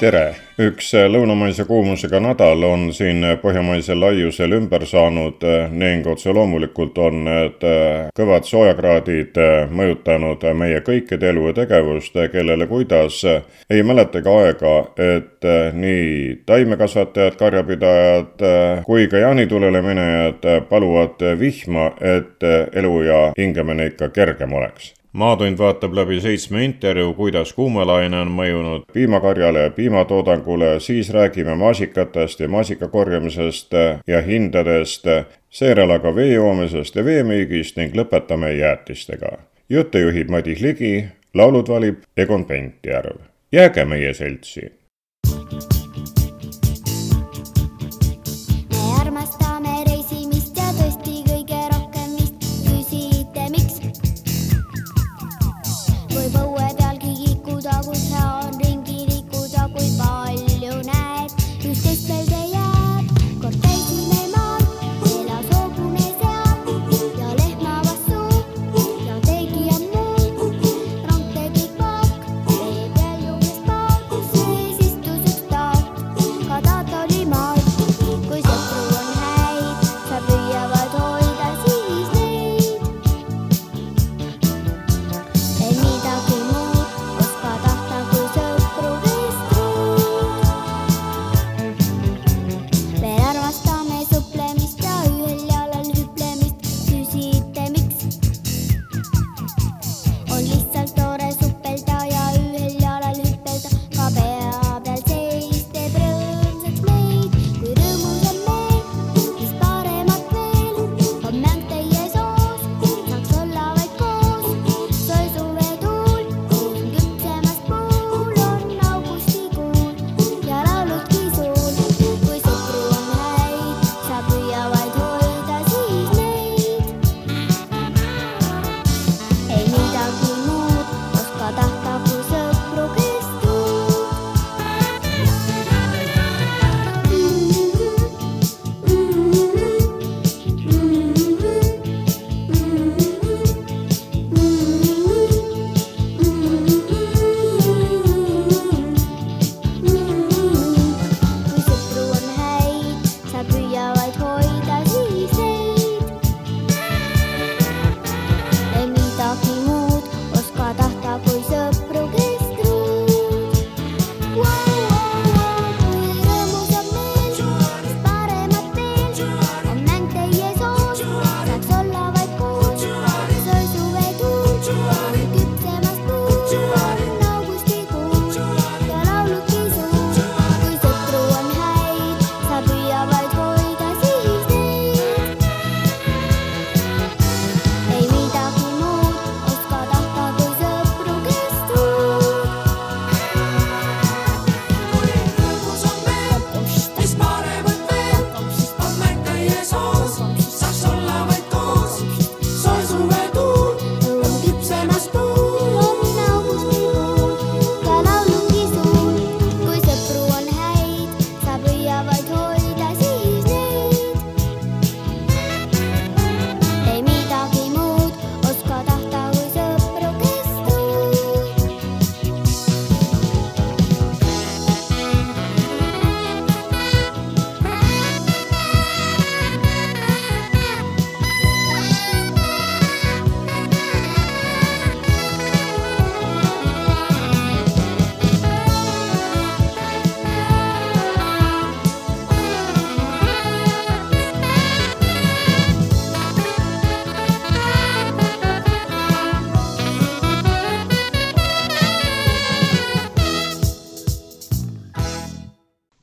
tere, üks lõunamaise kuumusega nädal on siin põhjamaisel laiusel ümber saanud ning otse loomulikult on need kõvad soojakraadid mõjutanud meie kõikide elu ja tegevust, kellele kuidas. ei mäletagi aega, et nii taimekasvatajad, karjapidajad kui ka jaanitulele minejad paluvad vihma, et elu ja hingamine ikka kergem oleks maatund vaatab läbi seitsme intervjuu, kuidas kuumalaine on mõjunud piimakarjale ja piimatoodangule, siis räägime maasikatest ja maasika korjamisest ja hindadest, seejärel aga vee joomisest ja veemüügist ning lõpetame jäätistega. jutte juhib Madis Ligi, laulud valib Egon Pentjärv. jääge meie seltsi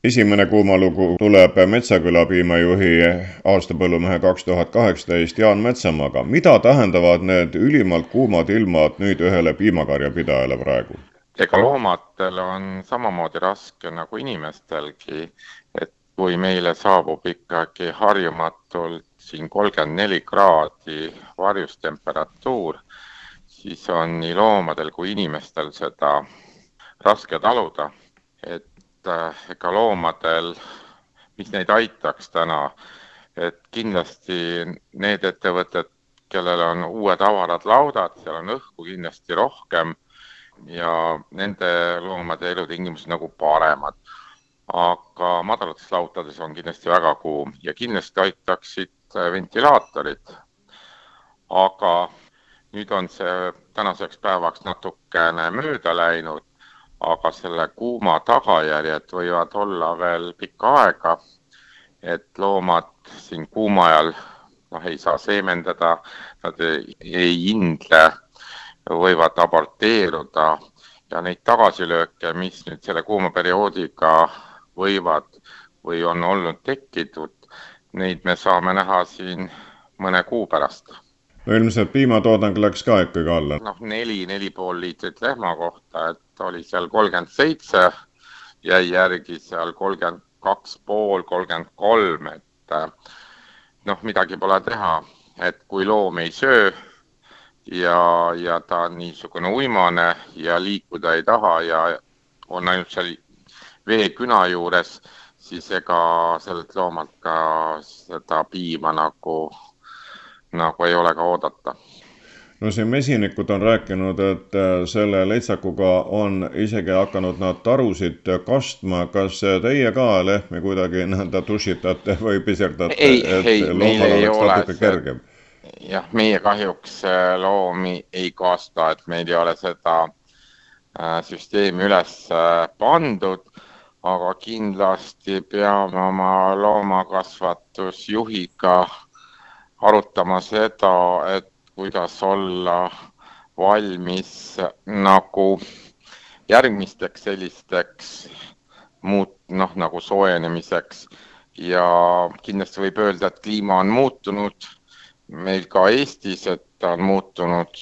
esimene kuumalugu tuleb Metsaküla piimajuhi aastapõllumehe kaks tuhat kaheksateist Jaan Metsamaaga. mida tähendavad need ülimalt kuumad ilmad nüüd ühele piimakarjapidajale praegu? ega loomadel on samamoodi raske nagu inimestelgi, et kui meile saabub ikkagi harjumatult siin kolmkümmend neli kraadi varjustemperatuur, siis on nii loomadel kui inimestel seda raske taluda. et ega loomadel, mis neid aitaks täna, et kindlasti need ettevõtted, kellel on uued avarad laudad, seal on õhku kindlasti rohkem ja nende loomade elutingimused nagu paremad. aga madalates lautades on kindlasti väga kuum ja kindlasti aitaksid ventilaatorid. aga nüüd on see tänaseks päevaks natukene mööda läinud, aga selle kuuma tagajärjed võivad olla veel pikka aega. et loomad siin kuuma ajal noh, ei saa seemendada, nad ei, ei indle, võivad aborteeruda ja neid tagasilööke, mis nüüd selle kuuma perioodiga võivad või on olnud tekkinud, neid me saame näha siin mõne kuu pärast. No ilmselt piimatoodang läks ka ikkagi alla? noh, neli, neli pool liitrit lehma kohta, et oli seal kolmkümmend seitse, jäi järgi seal kolmkümmend kaks pool, kolmkümmend kolm, et noh, midagi pole teha, et kui loom ei söö ja, ja ta on niisugune uimane ja liikuda ei taha ja on ainult seal veeküna juures, siis ega sellelt loomalt ka seda piima nagu, nagu ei ole ka oodata no siin mesinikud on rääkinud, et äh, selle leitsakuga on isegi hakanud nad tarusid kastma. kas teie ka lehmi kuidagi nii-öelda dušitate või piserdate, et loomal oleks natuke kergem? jah, meie kahjuks äh, loomi ei kasta, et meil ei ole seda äh, süsteemi üles pandud, aga kindlasti peame oma loomakasvatusjuhiga arutama seda, et kuidas olla valmis nagu järgmisteks sellisteks muut-, noh, nagu soojenemiseks. Ja kindlasti võib öelda, et kliima on muutunud meil ka Eestis, et ta on muutunud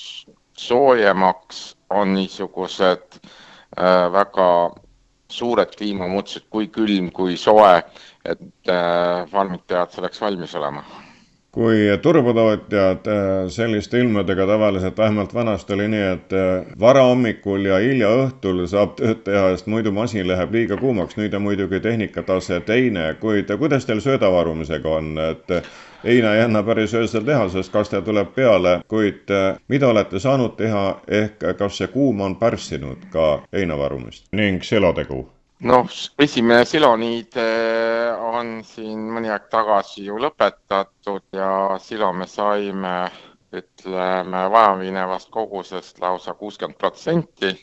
soojemaks, on niisugused äh, väga suured kliimamuutused, kui külm, kui soe, et äh, farmid peavad selleks valmis olema kui turbotootjad äh, selliste ilmadega tavaliselt, vähemalt vanasti oli nii, et äh, varahommikul ja hilja õhtul saab tööd teha, sest muidu masin läheb liiga kuumaks, nüüd on muidugi tehnikatase teine, kuid kuidas teil söödavarumisega on, et heina ei anna päris öösel teha, sest kaste tuleb peale, kuid äh, mida olete saanud teha, ehk kas see kuum on pärssinud ka heinavarumist? Ning selotegu? Noh, esimene siloniid on siin mõni aeg tagasi ju lõpetatud ja silo me saime, ütleme, vajaminevast kogusest lausa kuuskümmend protsenti.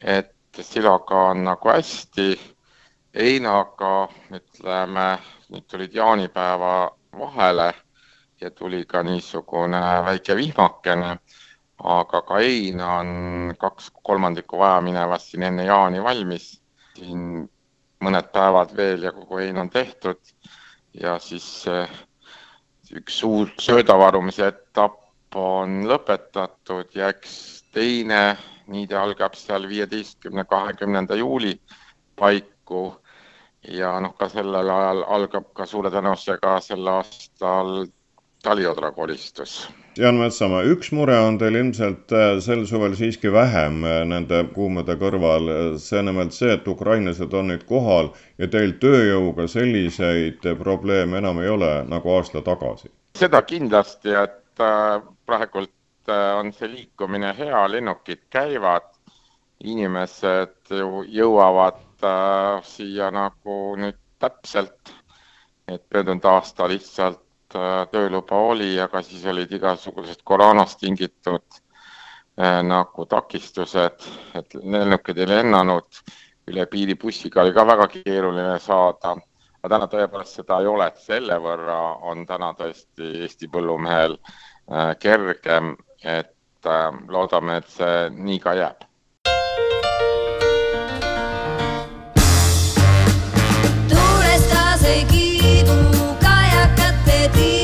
et siloga on nagu hästi. heinaga, ütleme, nüüd tulid jaanipäeva vahele ja tuli ka niisugune väike vihmakene, aga ka heina on kaks kolmandikku vajaminevast siin enne jaani valmis siin mõned päevad veel ja kogu hein on tehtud ja siis üks uus söödavarumise etapp on lõpetatud ja eks teine niide algab seal viieteistkümne, kahekümnenda juuli paiku. Ja noh, ka sellel ajal algab ka suure tõenäosusega sel aastal taliodra kolistus Jaan Metsamaa, üks mure on teil ilmselt äh, sel suvel siiski vähem äh, nende kuumade kõrval, see on nimelt see, et ukrainlased on nüüd kohal ja teil tööjõuga selliseid probleeme enam ei ole nagu aasta tagasi? seda kindlasti, et äh, praegult on see liikumine hea, lennukid käivad, inimesed ju jõuavad siia nagu nüüd täpselt, et möödunud aasta lihtsalt Äh, tööluba oli, aga siis olid igasugused koroonast tingitud äh, nagu takistused, et lennukid ei lennanud, üle piiri bussiga oli ka väga keeruline saada. aga täna tõepoolest seda ei ole, et selle võrra on täna tõesti Eesti põllumehel äh, kergem, et loodame, et see nii ka jääb nagu leinalipud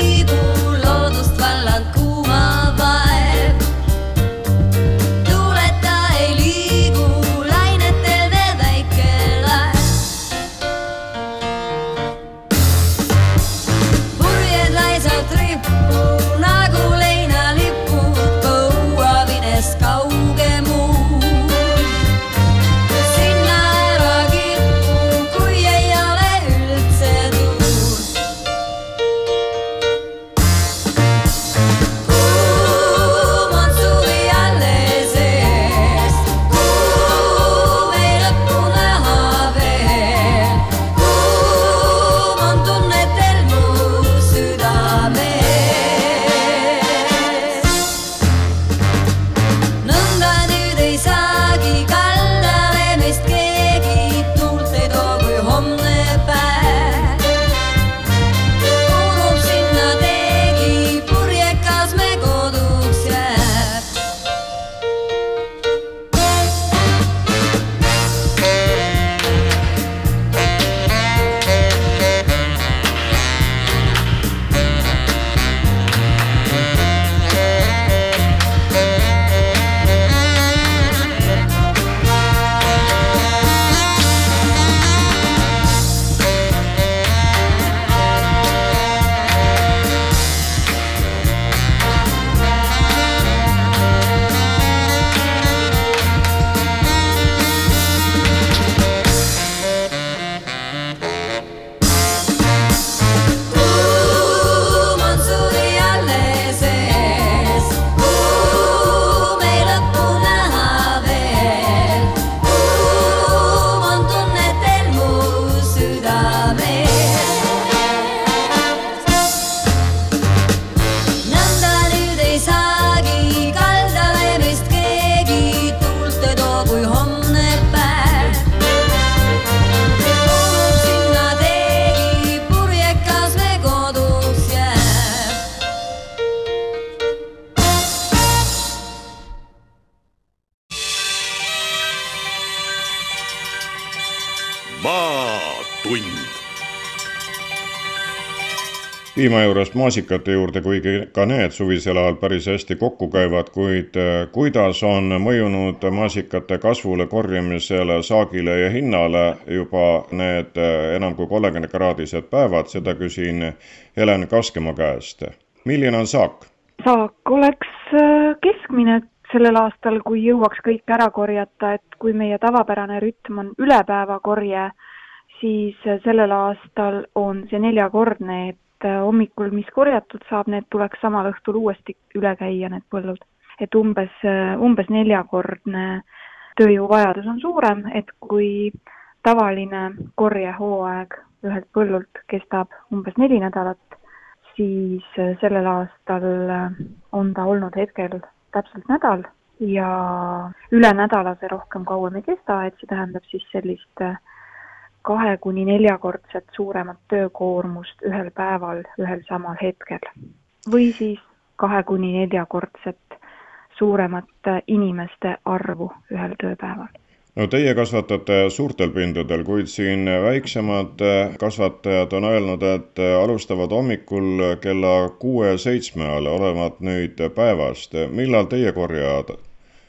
piima juurest maasikate juurde, kuigi ka need suvisel ajal päris hästi kokku käivad, kuid äh, kuidas on mõjunud maasikate kasvule, korjamisele, saagile ja hinnale juba need äh, enam kui kolmekümnekraadised päevad, seda küsin Helen Kaskemaa käest. milline on saak? saak oleks äh, keskmine sellel aastal, kui jõuaks kõik ära korjata, et kui meie tavapärane rütm on ülepäevakorje, siis sellel aastal on see neljakordne, et et äh, hommikul, mis korjatud saab, need tuleks samal õhtul uuesti üle käia, need põllud. et umbes, äh, umbes neljakordne tööjõuvajadus on suurem, et kui tavaline korjehooaeg ühelt põllult kestab umbes neli nädalat, siis äh, sellel aastal on ta olnud hetkel täpselt nädal ja üle nädala see rohkem kauem ei kesta, et see tähendab siis sellist kahe kuni neljakordset suuremat töökoormust ühel päeval ühel samal hetkel. või siis kahe kuni neljakordset suuremat inimeste arvu ühel tööpäeval. no teie kasvatate suurtel pindadel, kuid siin väiksemad kasvatajad on öelnud, et alustavad hommikul kella kuue-seitsme ajal, olevat nüüd päevast. millal teie korjad?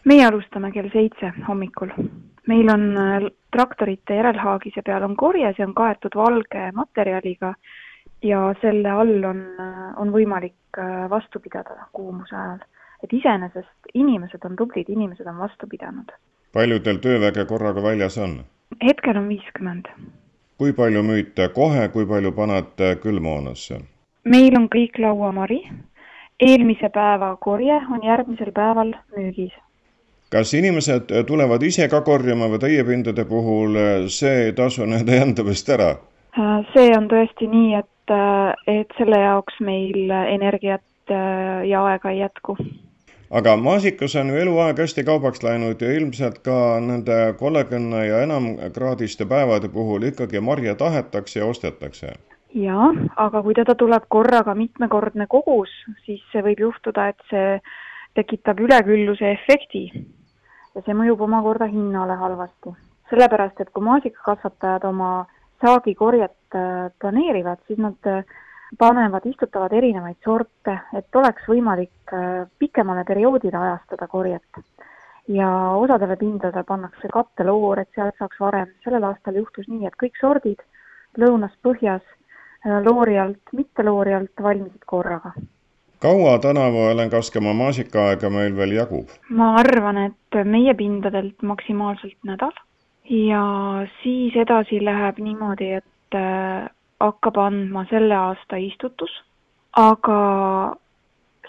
meie alustame kell seitse hommikul meil on äh, traktorite järelhaagise peal on korje, see on kaetud valge materjaliga ja selle all on, äh, on võimalik äh, vastu pidada kuumuse ajal. et iseenesest inimesed on tublid, inimesed on vastu pidanud. palju teil tööväge korraga väljas on? hetkel on viiskümmend. kui palju müüte kohe, kui palju panete külmhoonasse? meil on kõik lauamari, eelmise päeva korje on järgmisel päeval müügis kas inimesed tulevad ise ka korjama või teie pindade puhul see ei tasu nende enda vist ära? see on tõesti nii, et, et selle jaoks meil energiat ja aega ei jätku. aga maasikas on ju eluaeg hästi kaubaks läinud ja ilmselt ka nende kolmekümne ja enam kraadiste päevade puhul ikkagi marja tahetakse ja ostetakse jaa, aga kui teda tuleb korraga mitmekordne kogus, siis see võib juhtuda, et see tekitab ülekülluse efekti ja see mõjub omakorda hinnale halvasti. sellepärast, et kui maasikakasvatajad oma saagikorjet äh, planeerivad, siis nad äh, panevad, istutavad erinevaid sorte, et oleks võimalik äh, pikemale perioodile ajastada korjet. ja osadele pindadele pannakse katteloor, et sealt saaks varem. sellel aastal juhtus nii, et kõik sordid lõunas-põhjas loori alt, mitte loori alt valmisid korraga kaua tänavu Helen Kaskemaa maasikaaega meil veel jagub? ma arvan, et meie pindadelt maksimaalselt nädal ja siis edasi läheb niimoodi, et äh, hakkab andma selle aasta istutus, aga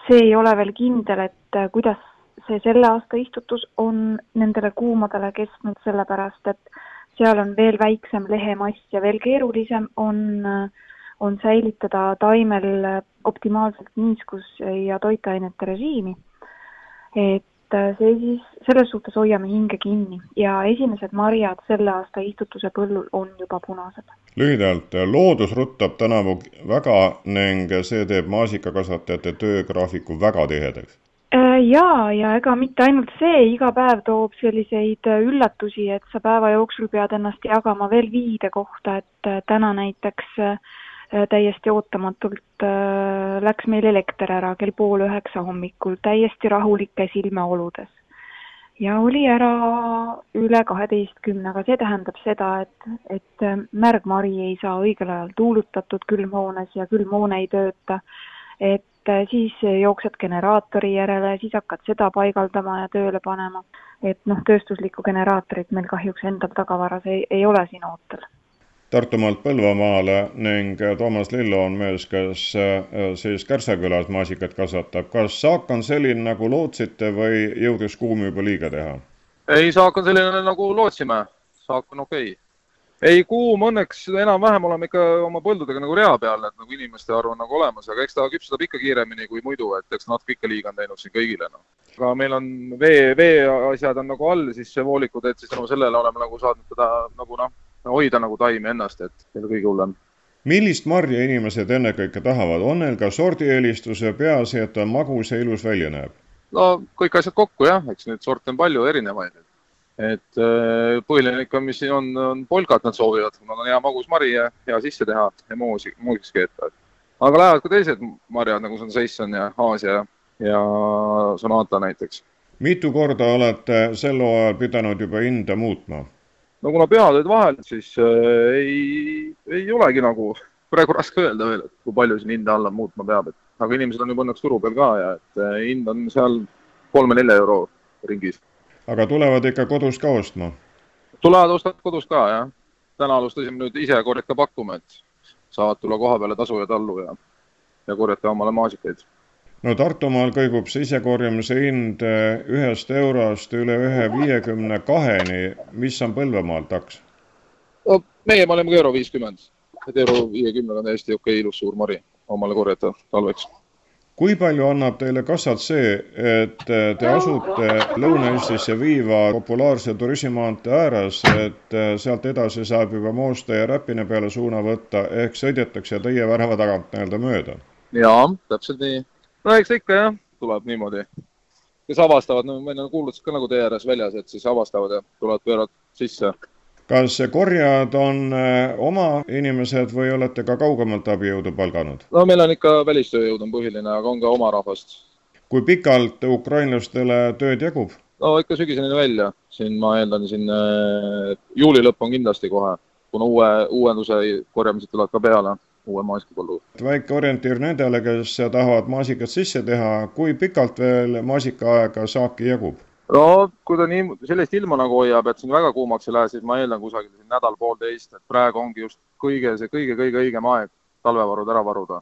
see ei ole veel kindel, et äh, kuidas see selle aasta istutus on nendele kuumadele kestnud, sellepärast et seal on veel väiksem lehemass ja veel keerulisem on äh, on säilitada taimel optimaalselt niiskus ja toitainete režiimi. et see siis, selles suhtes hoiame hinge kinni ja esimesed marjad selle aasta istutuse põllul on juba punased. lühidalt, loodus ruttab tänavu väga ning see teeb maasikakasvatajate töögraafiku väga tihedaks äh, jaa, ja ega mitte ainult see, iga päev toob selliseid üllatusi, et sa päeva jooksul pead ennast jagama veel viide kohta, et täna näiteks äh, Äh, täiesti ootamatult äh, läks meil elekter ära kell pool üheksa hommikul täiesti rahulikes ilmeoludes. ja oli ära üle kaheteistkümne, aga see tähendab seda, et, et äh, märgmari ei saa õigel ajal tuulutatud külmhoones ja külmhoone ei tööta, et siis jooksed generaatori järele, siis hakkad seda paigaldama ja tööle panema. et noh, tööstuslikku generaatorit meil kahjuks endal tagavaras ei, ei ole siin ootel Tartumaalt Põlvamaale ning Toomas Lillo on mees, kes äh, siis Kärsa-külas maasikat kasvatab. kas saak on selline, nagu lootsite või jõudis kuum juba liiga teha? ei, saak on selline, nagu lootsime. saak on okei okay. ei, kuum õnneks enam-vähem oleme ikka oma põldudega nagu rea peal, et nagu inimeste arv on nagu olemas, aga eks ta küpsetab ikka kiiremini kui muidu, et eks natuke ikka liiga on teinud siin kõigile, noh. aga meil on vee, veeasjad on nagu all siis voolikud, et siis tänu sellele oleme nagu saanud teda nagu noh hoida nagu taimi ennast, et see on kõige hullem. millist marja inimesed ennekõike tahavad, on neil ka sordieelistuse, peaasi, et ta magus ja ilus välja näeb? no kõik asjad kokku jah, eks neid sorte on palju erinevaid. et äh, põhiline ikka, mis siin on, on polkat nad soovivad, kuna on hea magus mari ja hea sisse teha ja moosi, moosiks keeta. aga lähevad ka teised marjad, nagu see on Seisson ja Aasia ja, ja Sonata näiteks. mitu korda olete sel hooajal pidanud juba hinda muutma? No kuna pead olid vahel, siis äh, ei, ei olegi nagu praegu raske öelda veel, et kui palju siin hinda alla muutma peab, et aga inimesed on juba õnneks turu peal ka ja et äh, hind on seal kolme-nelja euro ringis. aga tulevad ikka kodust ka ostma? tulevad, ostavad kodust ka, jah. täna alustasime nüüd ise korjata pakkuma, et saavad tulla koha peale tasu ja tallu ja, ja korjata omale maasikaid no Tartumaal kõigub see isekorjamise hind äh, ühest eurost üle ühe viiekümne kaheni, mis on Põlvamaal taks? no meie me oleme ka euro viiskümmend et euro viiekümnega on täiesti okei okay, ilus suur mari omale korjata talveks. kui palju annab teile kassat see, et te asute Lõuna-Eestisse viiva populaarse turismimaantee ääres, et sealt edasi saab juba Mooste ja Räpina peale suuna võtta, ehk sõidetakse teie värava tagant nii-öelda mööda? jaa, täpselt nii. No eks ikka jah, tuleb niimoodi. kes avastavad, no meil on kuulutused ka nagu tee ääres väljas, et siis avastavad ja tulevad pööravad sisse kas korjajad on äh, oma inimesed või olete ka kaugemalt abijõudu palganud? no meil on ikka välistööjõud on põhiline, aga on ka oma rahvast. kui pikalt ukrainlastele tööd jagub? no ikka sügiseni välja, siin ma eeldan siin äh, juuli lõpp on kindlasti kohe, kuna uue, uuenduse korjamised tulevad ka peale uue maasikapõllu. väike orientiir nendele, kes tahavad maasikat sisse teha, kui pikalt veel maasikaaega saaki jagub? no kui ta nii, sellist ilma nagu hoiab, et siin väga kuumaks ei lähe, siis ma eeldan kusagil nädal-poolteist, et praegu ongi just kõige see kõige-kõige õigem aeg talvevarud ära varuda.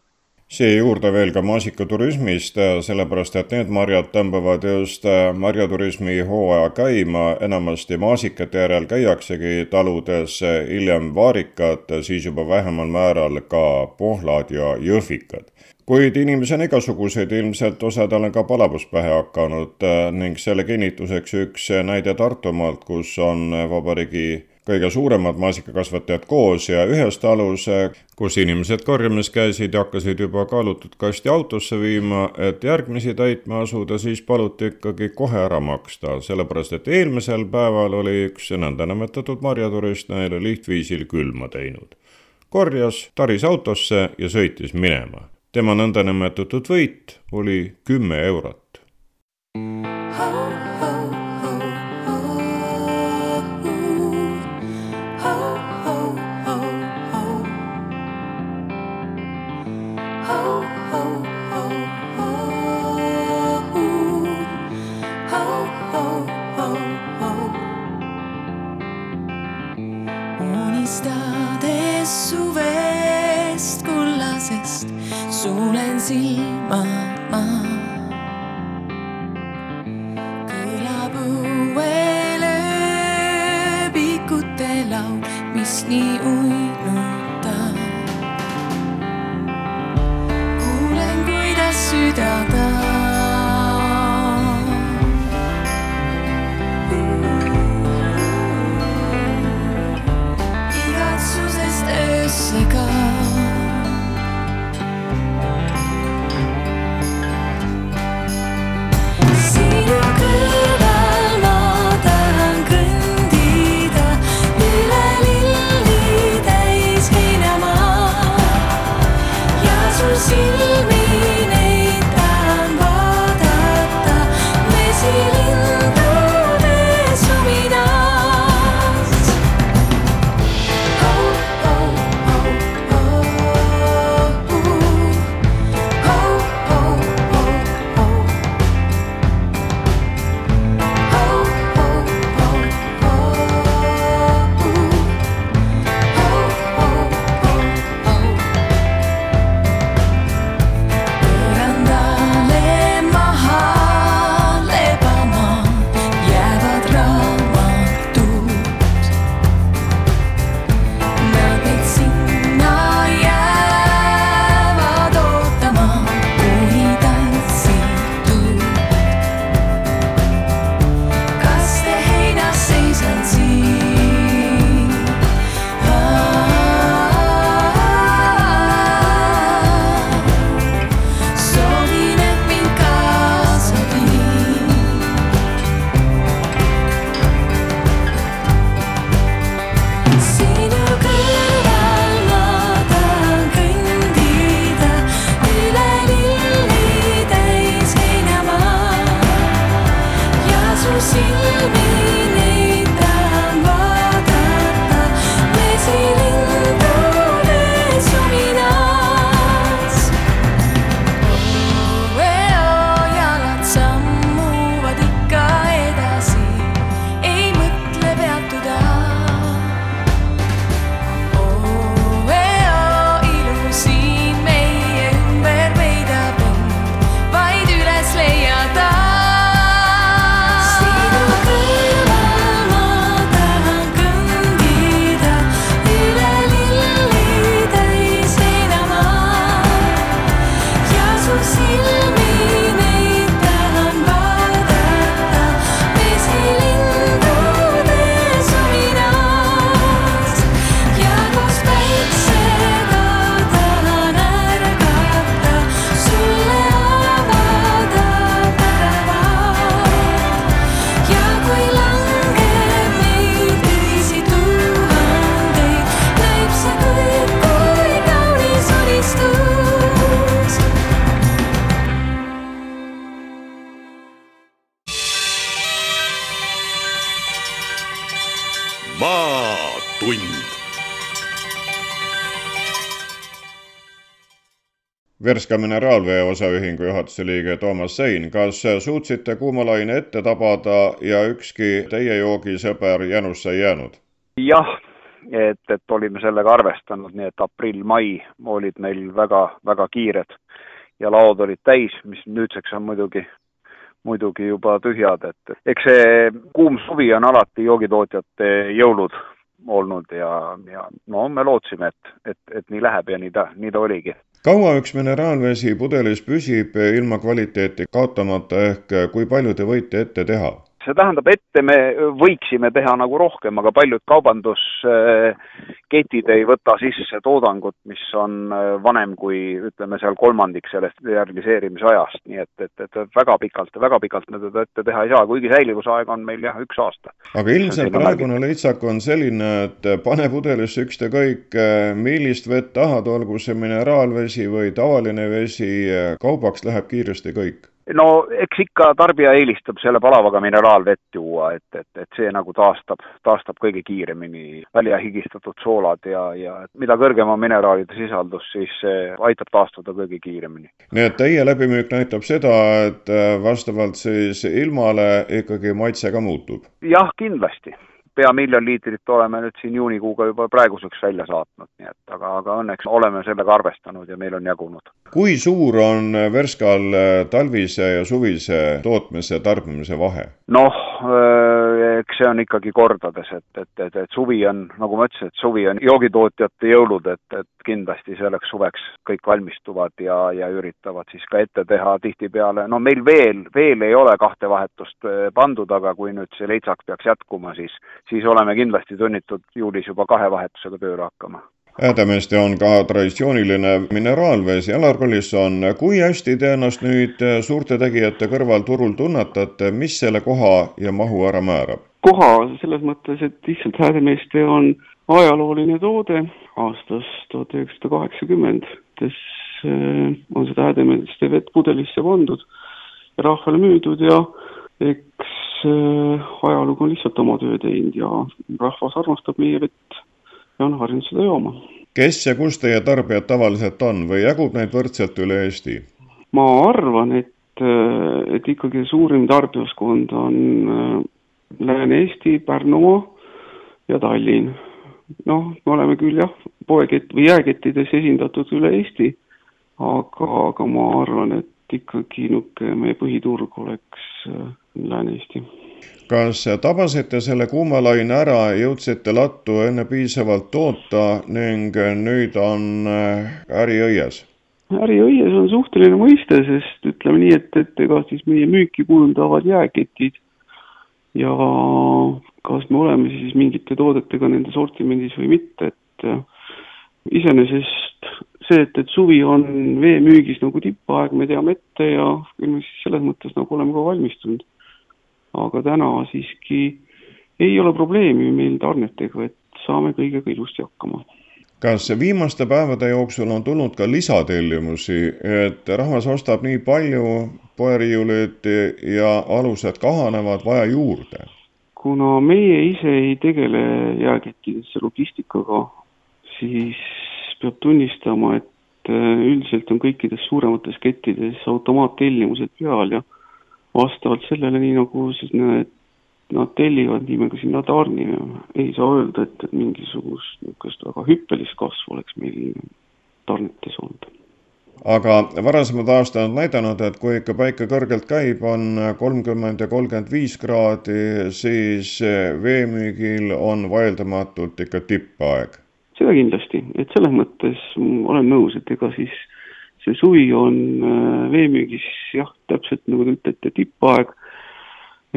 Siia juurde veel ka maasikaturismist, sellepärast et need marjad tõmbavad just marjaturismi hooaja käima, enamasti maasikate järel käiaksegi taludes, hiljem vaarikad, siis juba vähemal määral ka pohlad ja jõhvikad. Kuid inimesi on igasuguseid, ilmselt osadel on ka palavus pähe hakanud äh, ning selle kinnituseks üks näide Tartumaalt, kus on vabariigi kõige suuremad maasikakasvatajad koos ja ühes talus, äh, kus inimesed korjamas käisid ja hakkasid juba kaalutud kasti autosse viima, et järgmisi täitma asuda, siis paluti ikkagi kohe ära maksta, sellepärast et eelmisel päeval oli üks nõndanimetatud marjaturist neile lihtviisil külma teinud. korjas, taris autosse ja sõitis minema tema nõndanimetatud võit oli kümme eurot. maatund meist nii uinuta. kuulen, kuidas süda Värska Mineraalvee Osaühingu juhatuse liige Toomas Sein, kas suutsite kuumalaine ette tabada ja ükski teie joogisõber jänusse ei jäänud? jah, et, et olime sellega arvestanud, nii et aprill-mai olid meil väga, väga kiired ja laod olid täis, mis nüüdseks on muidugi, muidugi juba tühjad, et eks see kuum suvi on alati joogitootjate jõulud olnud ja, ja no me lootsime, et, et, et nii läheb ja nii ta, nii ta oligi kaua üks mineraalvesi pudelis püsib ilma kvaliteeti kaotamata ehk kui palju te võite ette teha? See tähendab, ette me võiksime teha nagu rohkem, aga paljud kaubandusketid ei võta sisse toodangut, mis on äh, vanem kui ütleme seal kolmandik sellest realiseerimise ajast, nii et, et, et väga pikalt, väga pikalt me teda ette teha ei saa, kuigi säilivusaeg on meil jah, üks aasta. aga ilmselt praegune lõitsak on selline, et pane pudelisse ükskõik millist vett tahad, olgu see mineraalvesi või tavaline vesi, kaubaks läheb kiiresti kõik no eks ikka tarbija eelistab selle palavaga mineraalvett juua, et, et, et see nagu taastab, taastab kõige kiiremini välja higistatud soolad ja, ja mida kõrgem on mineraalide sisaldus, siis see aitab taastuda kõige kiiremini. nii et teie läbimüük näitab seda, et äh, vastavalt siis ilmale ikkagi maitse ka muutub? jah, kindlasti pea miljon liitrit oleme nüüd siin juunikuuga juba praeguseks välja saatnud, nii et aga, aga õnneks oleme sellega arvestanud ja meil on jagunud. kui suur on Värskal talvise ja suvise tootmise, tarbimise vahe? noh, eks see on ikkagi kordades, et, et, et, et suvi on, nagu ma ütlesin, et suvi on joogitootjate jõulud, et, et kindlasti selleks suveks kõik valmistuvad ja, ja üritavad siis ka ette teha tihtipeale, no meil veel, veel ei ole kahte vahetust pandud, aga kui nüüd see leitsak peaks jätkuma, siis siis oleme kindlasti sunnitud juulis juba kahe vahetusega tööle hakkama. Häädemeeste on ka traditsiooniline mineraalvesi. Alar Põlisson, kui hästi te ennast nüüd suurte tegijate kõrval turul tunnetate, mis selle koha ja mahu ära määrab? Koha selles mõttes, et lihtsalt Häädemeeste on ajalooline toode aastast tuhat üheksasada kaheksakümmend, kes äh, on seda Häädemeeste vett pudelisse pandud ja rahvale müüdud ja eks ajalugu on lihtsalt oma töö teinud ja rahvas armastab meie vett ja on harjunud seda jooma. kes ja kus teie tarbijad tavaliselt on või jagub neid võrdselt üle Eesti? ma arvan, et, et ikkagi suurim tarbijaskond on äh, Lääne-Eesti, Pärnumaa ja Tallinn. noh, me oleme küll jah, poekett või jääkettides esindatud üle Eesti, aga, aga ma arvan, et ikkagi niisugune meie põhiturg oleks äh, Lääne-Eesti. kas tabasite selle kuumalaine ära, jõudsite lattu enne piisavalt toota ning nüüd on äh, äri õies? äri õies on suhteline mõiste, sest ütleme nii, et, et ega siis meie müüki kujundavad jääketid ja kas me oleme siis mingite toodetega nende sortimendis või mitte, et äh, iseenesest see, et, et suvi on veemüügis nagu tippaeg, me teame ette ja küll me siis selles mõttes nagu oleme ka valmistunud aga täna siiski ei ole probleemi meil tarnetega, et saame kõigega ilusti hakkama. kas viimaste päevade jooksul on tulnud ka lisatellimusi, et rahvas ostab nii palju, poeriiulid ja alused kahanevad, vaja juurde? kuna meie ise ei tegele jääkettidesse logistikaga, siis peab tunnistama, et äh, üldiselt on kõikides suuremates kettides automaattellimused peal ja vastavalt sellele, nii nagu siis need, nad tellivad, nii me ka sinna tarnime. ei saa öelda, et mingisugust niisugust väga hüppelist kasvu oleks meil tarnetes olnud. Aga varasemad aastad on näidanud, et kui ikka päike kõrgelt käib, on kolmkümmend ja kolmkümmend viis kraadi, siis veemüügil on vaieldamatult ikka tippaeg. seda kindlasti, et selles mõttes olen nõus, et ega siis see suvi on äh, veemüügis jah, täpselt nagu te ütlete, tippaeg.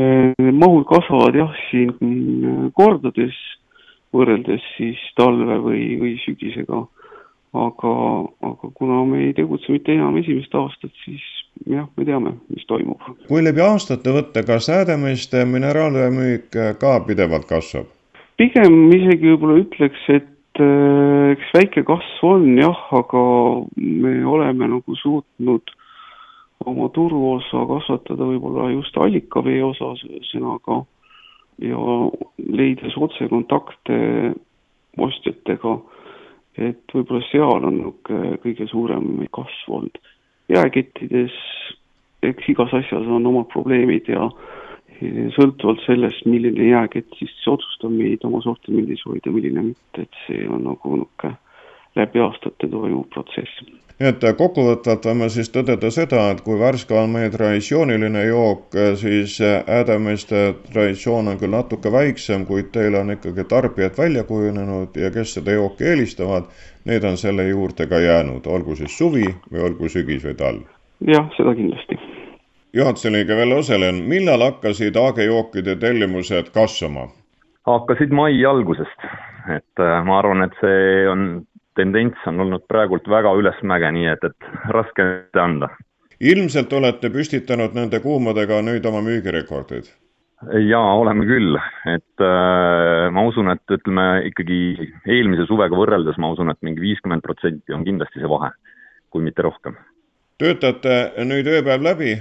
Äh, mahud kasvavad jah, siin äh, kordades võrreldes siis talve või, või sügisega. Aga, aga kuna me ei tegutse mitte enam esimest aastat, siis jah, me teame, mis toimub. kui läbi aastate võtta, kas Häädemeeste mineraalvee müük ka pidevalt kasvab? pigem isegi võib-olla ütleks, et Äh, eks väike kasv on jah, aga me oleme nagu suutnud oma turuosa kasvatada võib-olla just allikavee osas, ühesõnaga, ja leides otsekontakte ostjatega, et võib-olla seal on kõige suurem kasv olnud. jääkettides, eks igas asjas on omad probleemid ja sõltuvalt sellest, milline jääkett siis otsustab meid oma sortimendis hoida, milline mitte, et see on nagu niisugune läbi aastate toimuv protsess nii et kokkuvõtvalt võime siis tõdeda seda, et kui Värska on meie traditsiooniline jook, siis Häädemeeste traditsioon on küll natuke väiksem, kuid teil on ikkagi tarbijad välja kujunenud ja kes seda jooki eelistavad, need on selle juurde ka jäänud, olgu siis suvi või olgu sügis või talv. jah, seda kindlasti. juhatuse liige Velle Oselen, millal hakkasid AG-jookide tellimused kasvama? hakkasid mai algusest, et äh, ma arvan, et see on tendents on olnud praegult väga ülesmäge, nii et, et raske anda. ilmselt olete püstitanud nende kuumadega nüüd oma müügirekordid? jaa, oleme küll, et äh, ma usun, et ütleme ikkagi eelmise suvega võrreldes ma usun, et mingi viiskümmend protsenti on kindlasti see vahe, kui mitte rohkem. töötate nüüd ööpäev läbi?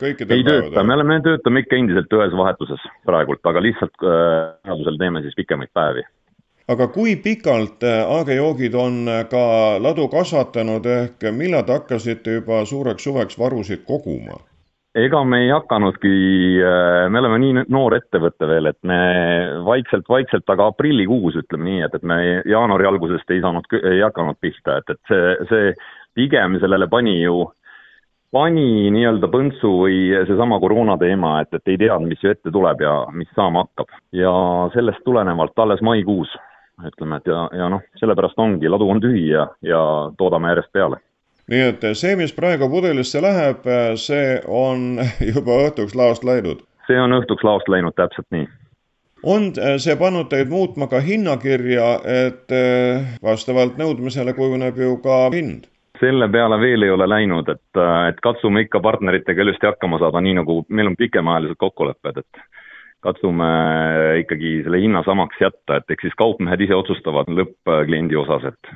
ei tööta, me oleme, töötame ikka endiselt ühes vahetuses praegult, aga lihtsalt äh, teeme siis pikemaid päevi aga kui pikalt äh, AG-joogid on äh, ka ladu kasvatanud, ehk millal te hakkasite juba suureks suveks varusid koguma? ega me ei hakanudki, äh, me oleme nii noor ettevõte veel, et me vaikselt-vaikselt, aga aprillikuus ütleme nii, et, et me jaanuari algusest ei saanud, ei hakanud pihta, et, et see, see pigem sellele pani ju, pani nii-öelda põntsu või seesama koroona teema, et, et ei teadnud, mis ju ette tuleb ja mis saama hakkab. ja sellest tulenevalt alles maikuus ütleme, et ja, ja noh, sellepärast ongi, ladu on tühi ja, ja toodame järjest peale. nii et see, mis praegu pudelisse läheb, see on juba õhtuks laost läinud? see on õhtuks laost läinud, täpselt nii. on see pannud teid muutma ka hinnakirja, et eh, vastavalt nõudmisele kujuneb ju ka hind? selle peale veel ei ole läinud, et, et katsume ikka partneritega ilusti hakkama saada, nii nagu meil on pikemaajalised kokkulepped, et katsume ikkagi selle hinna samaks jätta, et eks siis kaupmehed ise otsustavad lõppkliendi osas, et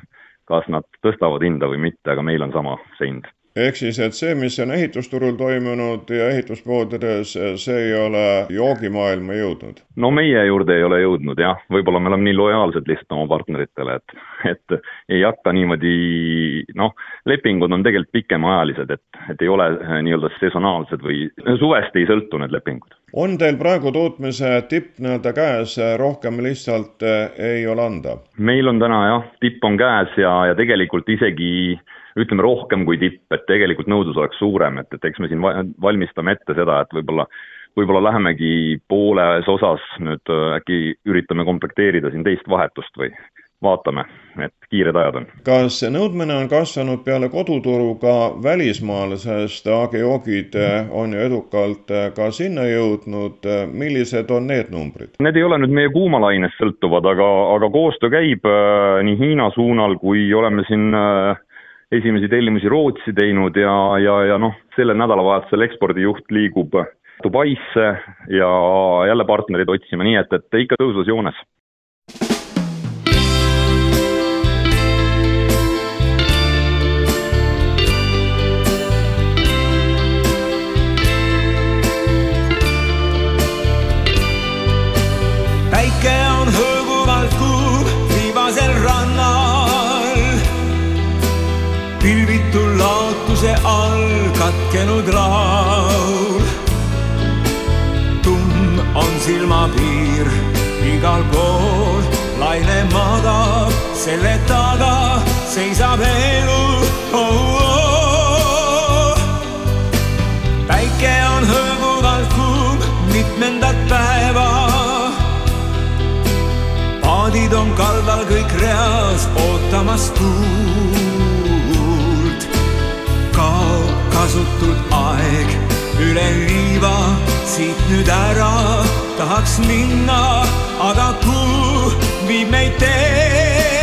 kas nad tõstavad hinda või mitte, aga meil on sama see hind. Ehk siis, et see, mis on ehitusturul toimunud ja ehituspoodides, see ei ole joogimaailma jõudnud? no meie juurde ei ole jõudnud jah, võib-olla me oleme nii lojaalsed lihtsalt oma partneritele, et, et ei hakka niimoodi, noh, lepingud on tegelikult pikemaajalised, et, et ei ole eh, nii-öelda sesonaalsed või suvest ei sõltu need lepingud on teil praegu tootmise tipp nii-öelda käes, rohkem lihtsalt eh, ei ole anda? meil on täna jah, tipp on käes ja, ja tegelikult isegi ütleme rohkem kui tipp, et tegelikult nõudlus oleks suurem, et, et eks me siin valmistame ette seda, et võib-olla võib-olla lähemegi pooles osas nüüd äh, äkki üritame komplekteerida siin teist vahetust või vaatame, et kiired ajad on. kas nõudmine on kasvanud peale koduturu ka välismaal, sest AG-joogid äh, on ju edukalt äh, ka sinna jõudnud, millised on need numbrid? Need ei ole nüüd meie kuumalainest sõltuvad, aga, aga koostöö käib äh, nii Hiina suunal, kui oleme siin äh, esimesi tellimusi Rootsi teinud ja, ja, ja noh, sellel nädalavahetusel ekspordijuht liigub Dubaisse ja jälle partnerid otsima, nii et, et ikka tõusvas joones selle taga seisab elu oh,. Oh. päike on hõõguvalt kuum mitmendat päeva. paadid on kaldal kõik reas ootamas tuult. kaob kasutud aeg üle liiva siit nüüd ära tahaks minna, aga kuhu viib meid tee,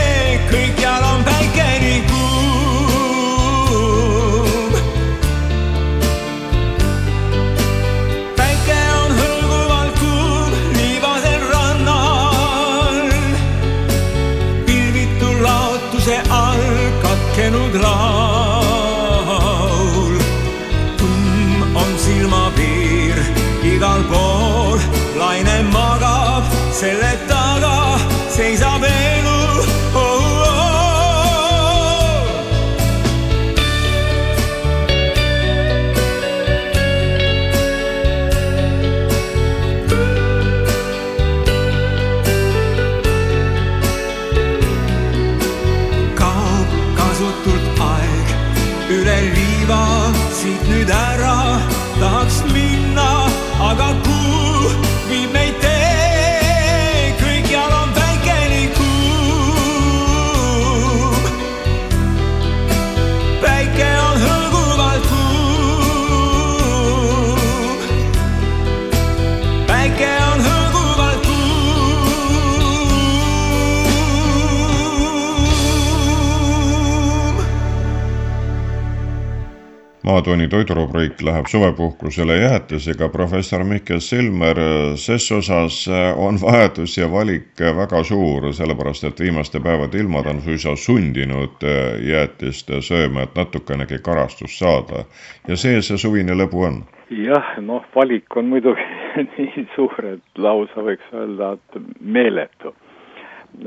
maatooni toidurubriik läheb suvepuhkusele jäätisega. professor Mihkel Silmer, ses osas on vajadus ja valik väga suur, sellepärast et viimaste päevade ilmad on suisa sundinud jäätist sööma, et natukenegi karastust saada. ja see see suvine lõbu on jah, noh, valik on muidugi nii suur, et lausa võiks öelda, et meeletu.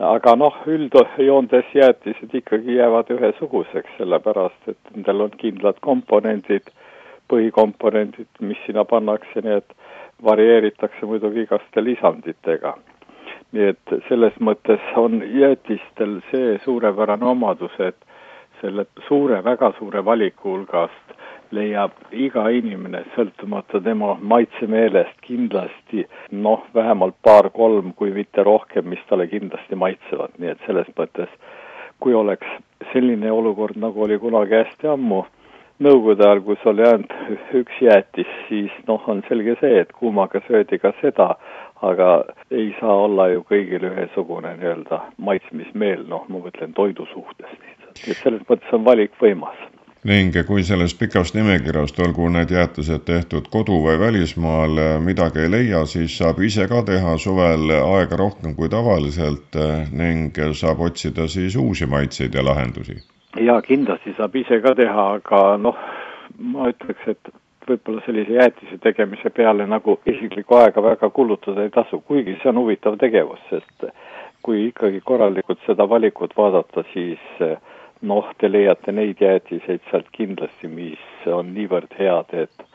Aga noh, üldjoontes jäätised ikkagi jäävad ühesuguseks, sellepärast et nendel on kindlad komponendid, põhikomponendid, mis sinna pannakse, nii et varieeritakse muidugi igaste lisanditega. nii et selles mõttes on jäätistel see suurepärane omadus, et selle suure, väga suure valiku hulgast leiab iga inimene, sõltumata tema maitsemeelest, kindlasti noh, vähemalt paar-kolm, kui mitte rohkem, mis talle kindlasti maitsevad, nii et selles mõttes kui oleks selline olukord, nagu oli kunagi hästi ammu, nõukogude ajal, kus oli ainult üks jäätis, siis noh, on selge see, et kuumaga söödi ka seda, aga ei saa olla ju kõigil ühesugune nii-öelda maitsmismeel, noh, ma mõtlen toidu suhtes lihtsalt, et selles mõttes on valik võimas ning kui sellest pikast nimekirjast, olgu need jäätised tehtud kodu või välismaal, midagi ei leia, siis saab ise ka teha suvel aega rohkem kui tavaliselt ning saab otsida siis uusi maitseid ja lahendusi. jaa, kindlasti saab ise ka teha, aga noh, ma ütleks, et võib-olla sellise jäätise tegemise peale nagu isiklikku aega väga kulutada ei tasu, kuigi see on huvitav tegevus, sest kui ikkagi korralikult seda valikut vaadata, siis noh, te leiate neid jäätiseid sealt kindlasti, mis on niivõrd head, et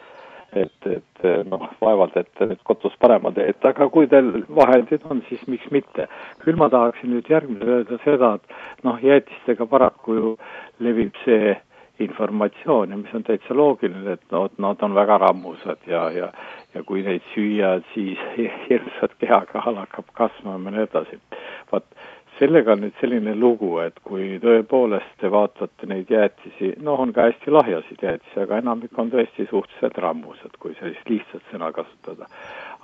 et, et noh, vaevalt, et nüüd kodus parema teete, aga kui teil vahendid on, siis miks mitte. küll ma tahaksin nüüd järgmisele öelda seda, et noh, jäätistega paraku ju levib see informatsioon ja mis on täitsa loogiline, et no, nad on väga rammusad ja, ja ja kui neid süüa, siis hirmsat kehakaal hakkab kasvama ja nii edasi. vaat sellega on nüüd selline lugu, et kui tõepoolest te vaatate neid jäätisi, noh, on ka hästi lahjasid jäätisi, aga enamik on tõesti suhteliselt rammusad, kui sellist lihtsat sõna kasutada.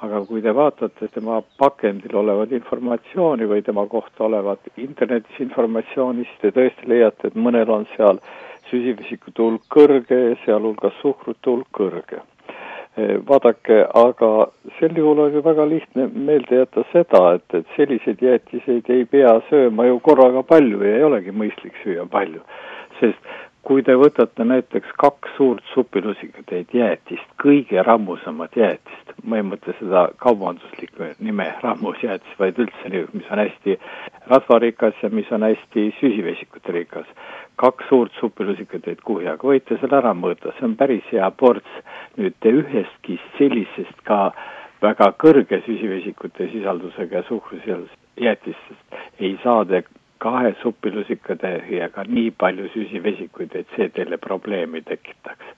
aga kui te vaatate tema pakendil olevat informatsiooni või tema kohta olevat internetis informatsiooni, siis te tõesti leiate, et mõnel on seal süsivesikute hulk kõrge sealhulgas suhkrute hulk kõrge vaadake, aga sel juhul on ju väga lihtne meelde jätta seda, et, et selliseid jäätiseid ei pea sööma ju korraga palju ja ei olegi mõistlik süüa palju. sest kui te võtate näiteks kaks suurt supilusikatäit jäätist, kõige rammusamat jäätist, ma ei mõtle seda kaubanduslikku nime rammusjäätis, vaid üldse, mis on hästi rasvarikas ja mis on hästi süsivesikute rikas, kaks suurt supilusikatäit kuhjaga, võite selle ära mõõta, see on päris hea ports. nüüd te ühestki sellisest ka väga kõrge süsivesikute sisaldusega ja suhkrusisaldusega jäätistest ei saa te kahe supilusikatäiega nii palju süsivesikuid, et see teile probleemi tekitaks.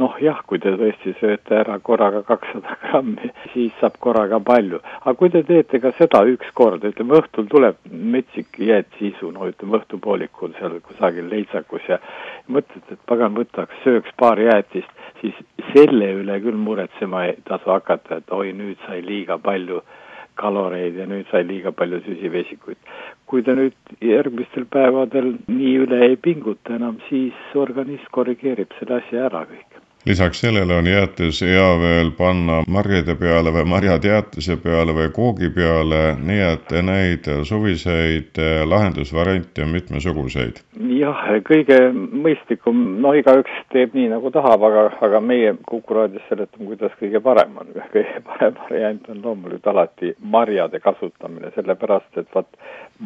noh jah, kui te tõesti sööte ära korraga kakssada grammi, siis saab korraga palju. aga kui te teete ka seda üks kord, ütleme õhtul tuleb metsik jäätsisu, no ütleme õhtupoolikul seal kusagil leitsakus ja mõtlete, et pagan, võtaks, sööks paar jäätist, siis selle üle küll muretsema ei tasu hakata, et oi, nüüd sai liiga palju kaloreid ja nüüd sai liiga palju süsivesikuid. kui te nüüd järgmistel päevadel nii üle ei pinguta enam, siis organism korrigeerib selle asja ära kõik. Lisaks sellele on jäätis hea veel panna marjade peale või marjatjäätise peale või koogi peale, nii et neid suviseid lahendusvariante on mitmesuguseid. jah, kõige mõistlikum, no igaüks teeb nii, nagu tahab, aga, aga meie Kuku raadios seletame, kuidas kõige parem on. kõige parem variant on loomulikult alati marjade kasutamine, sellepärast et vaat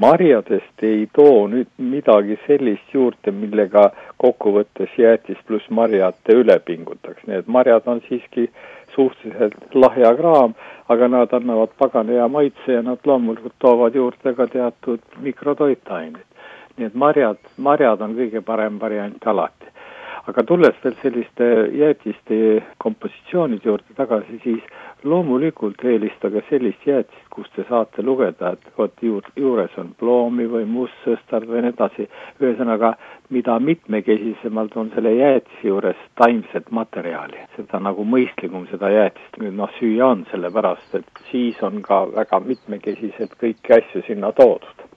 marjadest ei too nüüd midagi sellist juurde, millega kokkuvõttes jäätis pluss marjad üle pingutaks, nii et marjad on siiski suhteliselt lahja kraam, aga nad annavad pagana hea maitse ja nad loomulikult toovad juurde ka teatud mikrotoitained. nii et marjad, marjad on kõige parem variant alati aga tulles veel selliste jäätiste kompositsioonide juurde tagasi, siis loomulikult eelistage sellist jäätist, kus te saate lugeda, et vot juur, juures on ploomi või mustsõstar või nii edasi. ühesõnaga, mida mitmekesisemalt on selle jäätise juures taimset materjali, seda nagu mõistlikum seda jäätist nüüd noh, süüa on, sellepärast et siis on ka väga mitmekesiselt kõiki asju sinna toodud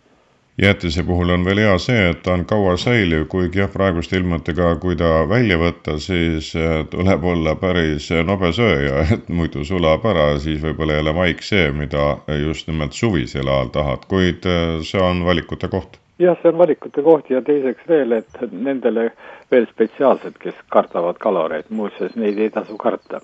jäätise puhul on veel hea see, et ta on kaua säiliv, kuigi jah, praeguste ilmadega, kui ta välja võtta, siis äh, tuleb olla päris nobe sööja, et muidu sulab ära, siis võib-olla ei ole maik see, mida just nimelt suvisel ajal tahad, kuid äh, see on valikute koht. Jah, see on valikute koht ja teiseks veel, et nendele veel spetsiaalselt, kes kardavad kaloreid, muuseas neid ei tasu karta.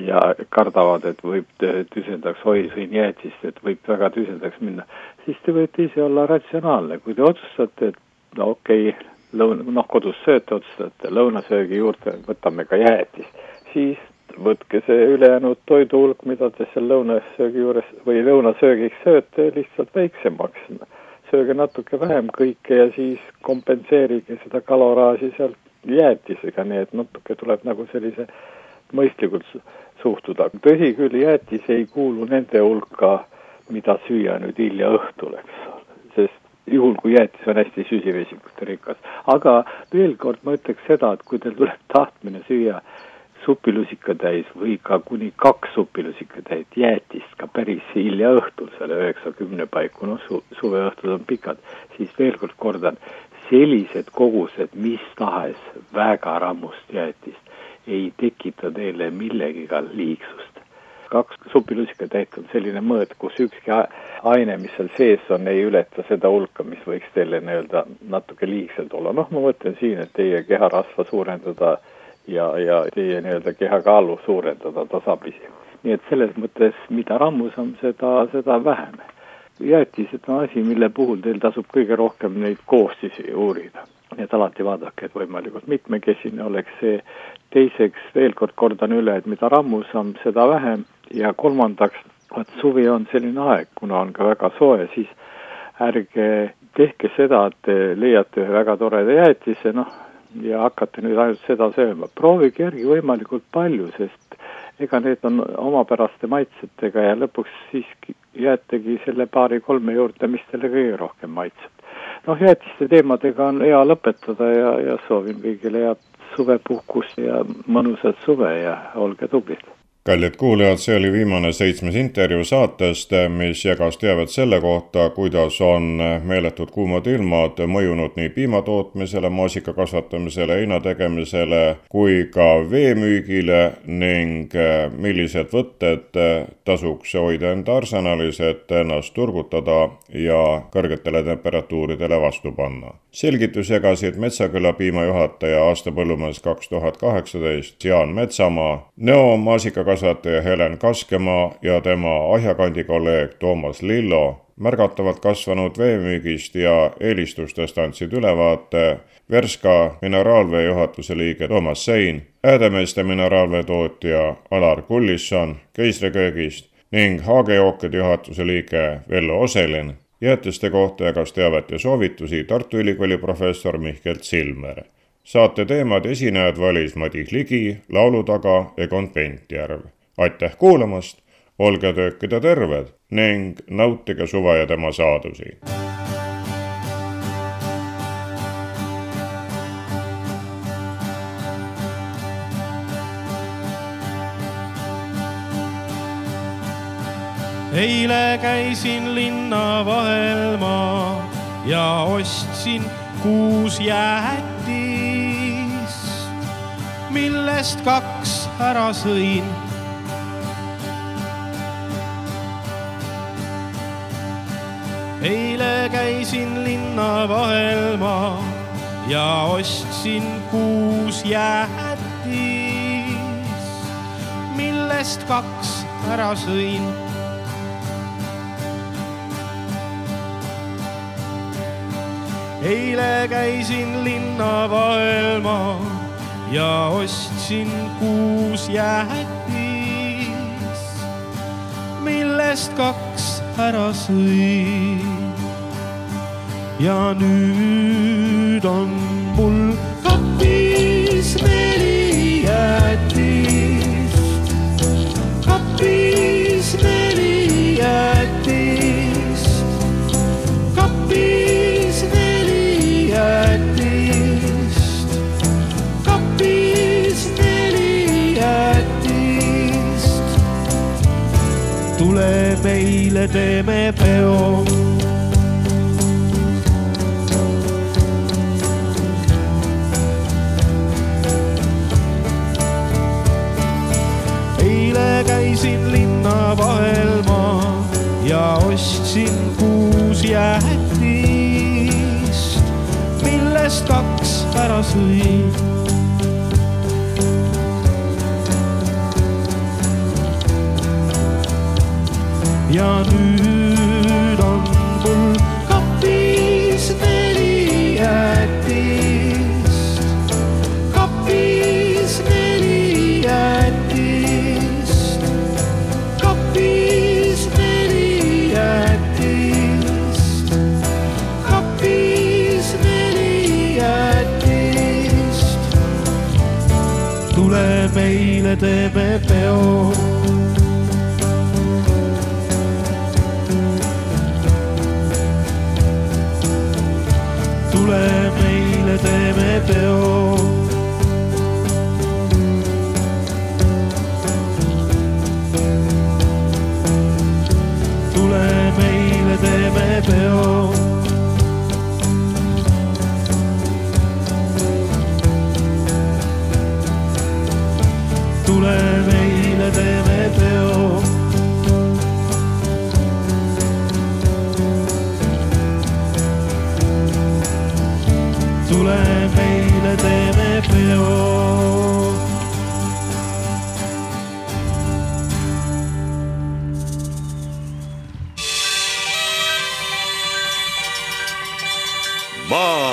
Ja kardavad, et võib tüsendaks, oi, sõin jäätist, et võib väga tüsendaks minna, siis te võite ise olla ratsionaalne, kui te otsustate, et no okei okay,, lõuna, noh, kodus sööte, otsustate lõunasöögi juurde võtame ka jäätist, siis võtke see ülejäänud toidu hulk, mida te seal lõunasöögi juures või lõunasöögiks sööte, lihtsalt väiksemaks. sööge natuke vähem kõike ja siis kompenseerige seda kaloraaži sealt jäätisega, nii et natuke tuleb nagu sellise mõistlikult suhtuda. tõsi küll, jäätis ei kuulu nende hulka, mida süüa nüüd hilja õhtul, eks ole, sest juhul, kui jäätis on hästi süsivesikute rikas. aga veel kord ma ütleks seda, et kui teil tuleb tahtmine süüa supilusikatäis või ka kuni kaks supilusikatäit jäätist ka päris hilja õhtul, selle üheksa-kümne paiku, noh su-, suveõhtud on pikad, siis veel kord kordan, sellised kogused mis tahes väga rammust jäätist ei tekita teile millegiga liigsust. Kaks supilusikatäit on selline mõõt, kus ükski aine, mis seal sees on, ei ületa seda hulka, mis võiks teile nii-öelda natuke liigselt olla. noh, ma mõtlen siin, et teie keharasva suurendada ja, ja teie nii-öelda kehakaalu suurendada tasapisi. nii et selles mõttes, mida rammusam, seda, seda vähem. jäätised on asi, mille puhul teil tasub kõige rohkem neid koostisi uurida nii et alati vaadake, et võimalikult mitmekesine oleks see. teiseks, veel kord kordan üle, et mida rammusam, seda vähem ja kolmandaks, vaat suvi on selline aeg, kuna on ka väga soe, siis ärge tehke seda, et te leiate ühe väga toreda jäätise, noh, ja hakkate nüüd ainult seda sööma. proovige järgi võimalikult palju, sest ega need on omapäraste maitsetega ja lõpuks siiski jäätegi selle paari-kolme juurde, mis teile kõige rohkem maitseb noh, jäätiste teemadega on hea lõpetada ja, ja soovin kõigile head suvepuhkust ja mõnusat suve ja olge tublid kallid kuulajad, see oli viimane seitsmes intervjuu saatest, mis jagas teavet selle kohta, kuidas on meeletud kuumad ilmad mõjunud nii piimatootmisele, maasika kasvatamisele, heina tegemisele kui ka veemüügile ning millised võtted tasuks hoida enda arsenalis, et ennast turgutada ja kõrgetele temperatuuridele vastu panna. selgitusi jagasid Metsaküla piimajuhataja aasta põllumees kaks tuhat kaheksateist Jaan Metsamaa, Nõo maasikakasvataja kasvataja Helen Kaskemaa ja tema Ahjakandi kolleeg Toomas Lillo märgatavalt kasvanud veemüügist ja eelistustest andsid ülevaate Verska mineraalvee juhatuse liige Toomas Sein, Häädemeeste mineraalvee tootja Alar Kullisson keisriköögist ning Haagejookide juhatuse liige Vello Oselin. jäätiste kohta jagas teavet ja soovitusi Tartu Ülikooli professor Mihkel Silmer saate teemad esinejad valis Madis Ligi, laulu taga Egon Pentjärv. aitäh kuulamast, olge töökida terved ning nautige suve ja tema saadusi. eile käisin linna vahel ma ja ostsin kuus jäätist millest kaks ära sõin eile käisin linna vahel ma ja ostsin kuus jäätis, millest kaks ära sõin. eile käisin linna vahel ma ja ostsin kuus jäätis, millest kaks ära sõin ja nüüd on mul kapis neli jäätist, kapis meile, teeme peo eile käisin linna vahel ma ja ostsin kuus jäätist, millest kaks ära sõin. Ja nüüd on mul kapis neli jäätist, kapis neli jäätist, kapis neli jäätist, kapis neli jäätist. tule meile, teeme peo teeme peo. tule meile, teeme peo. tule meile, teeme peo meile, teeme peo. maatund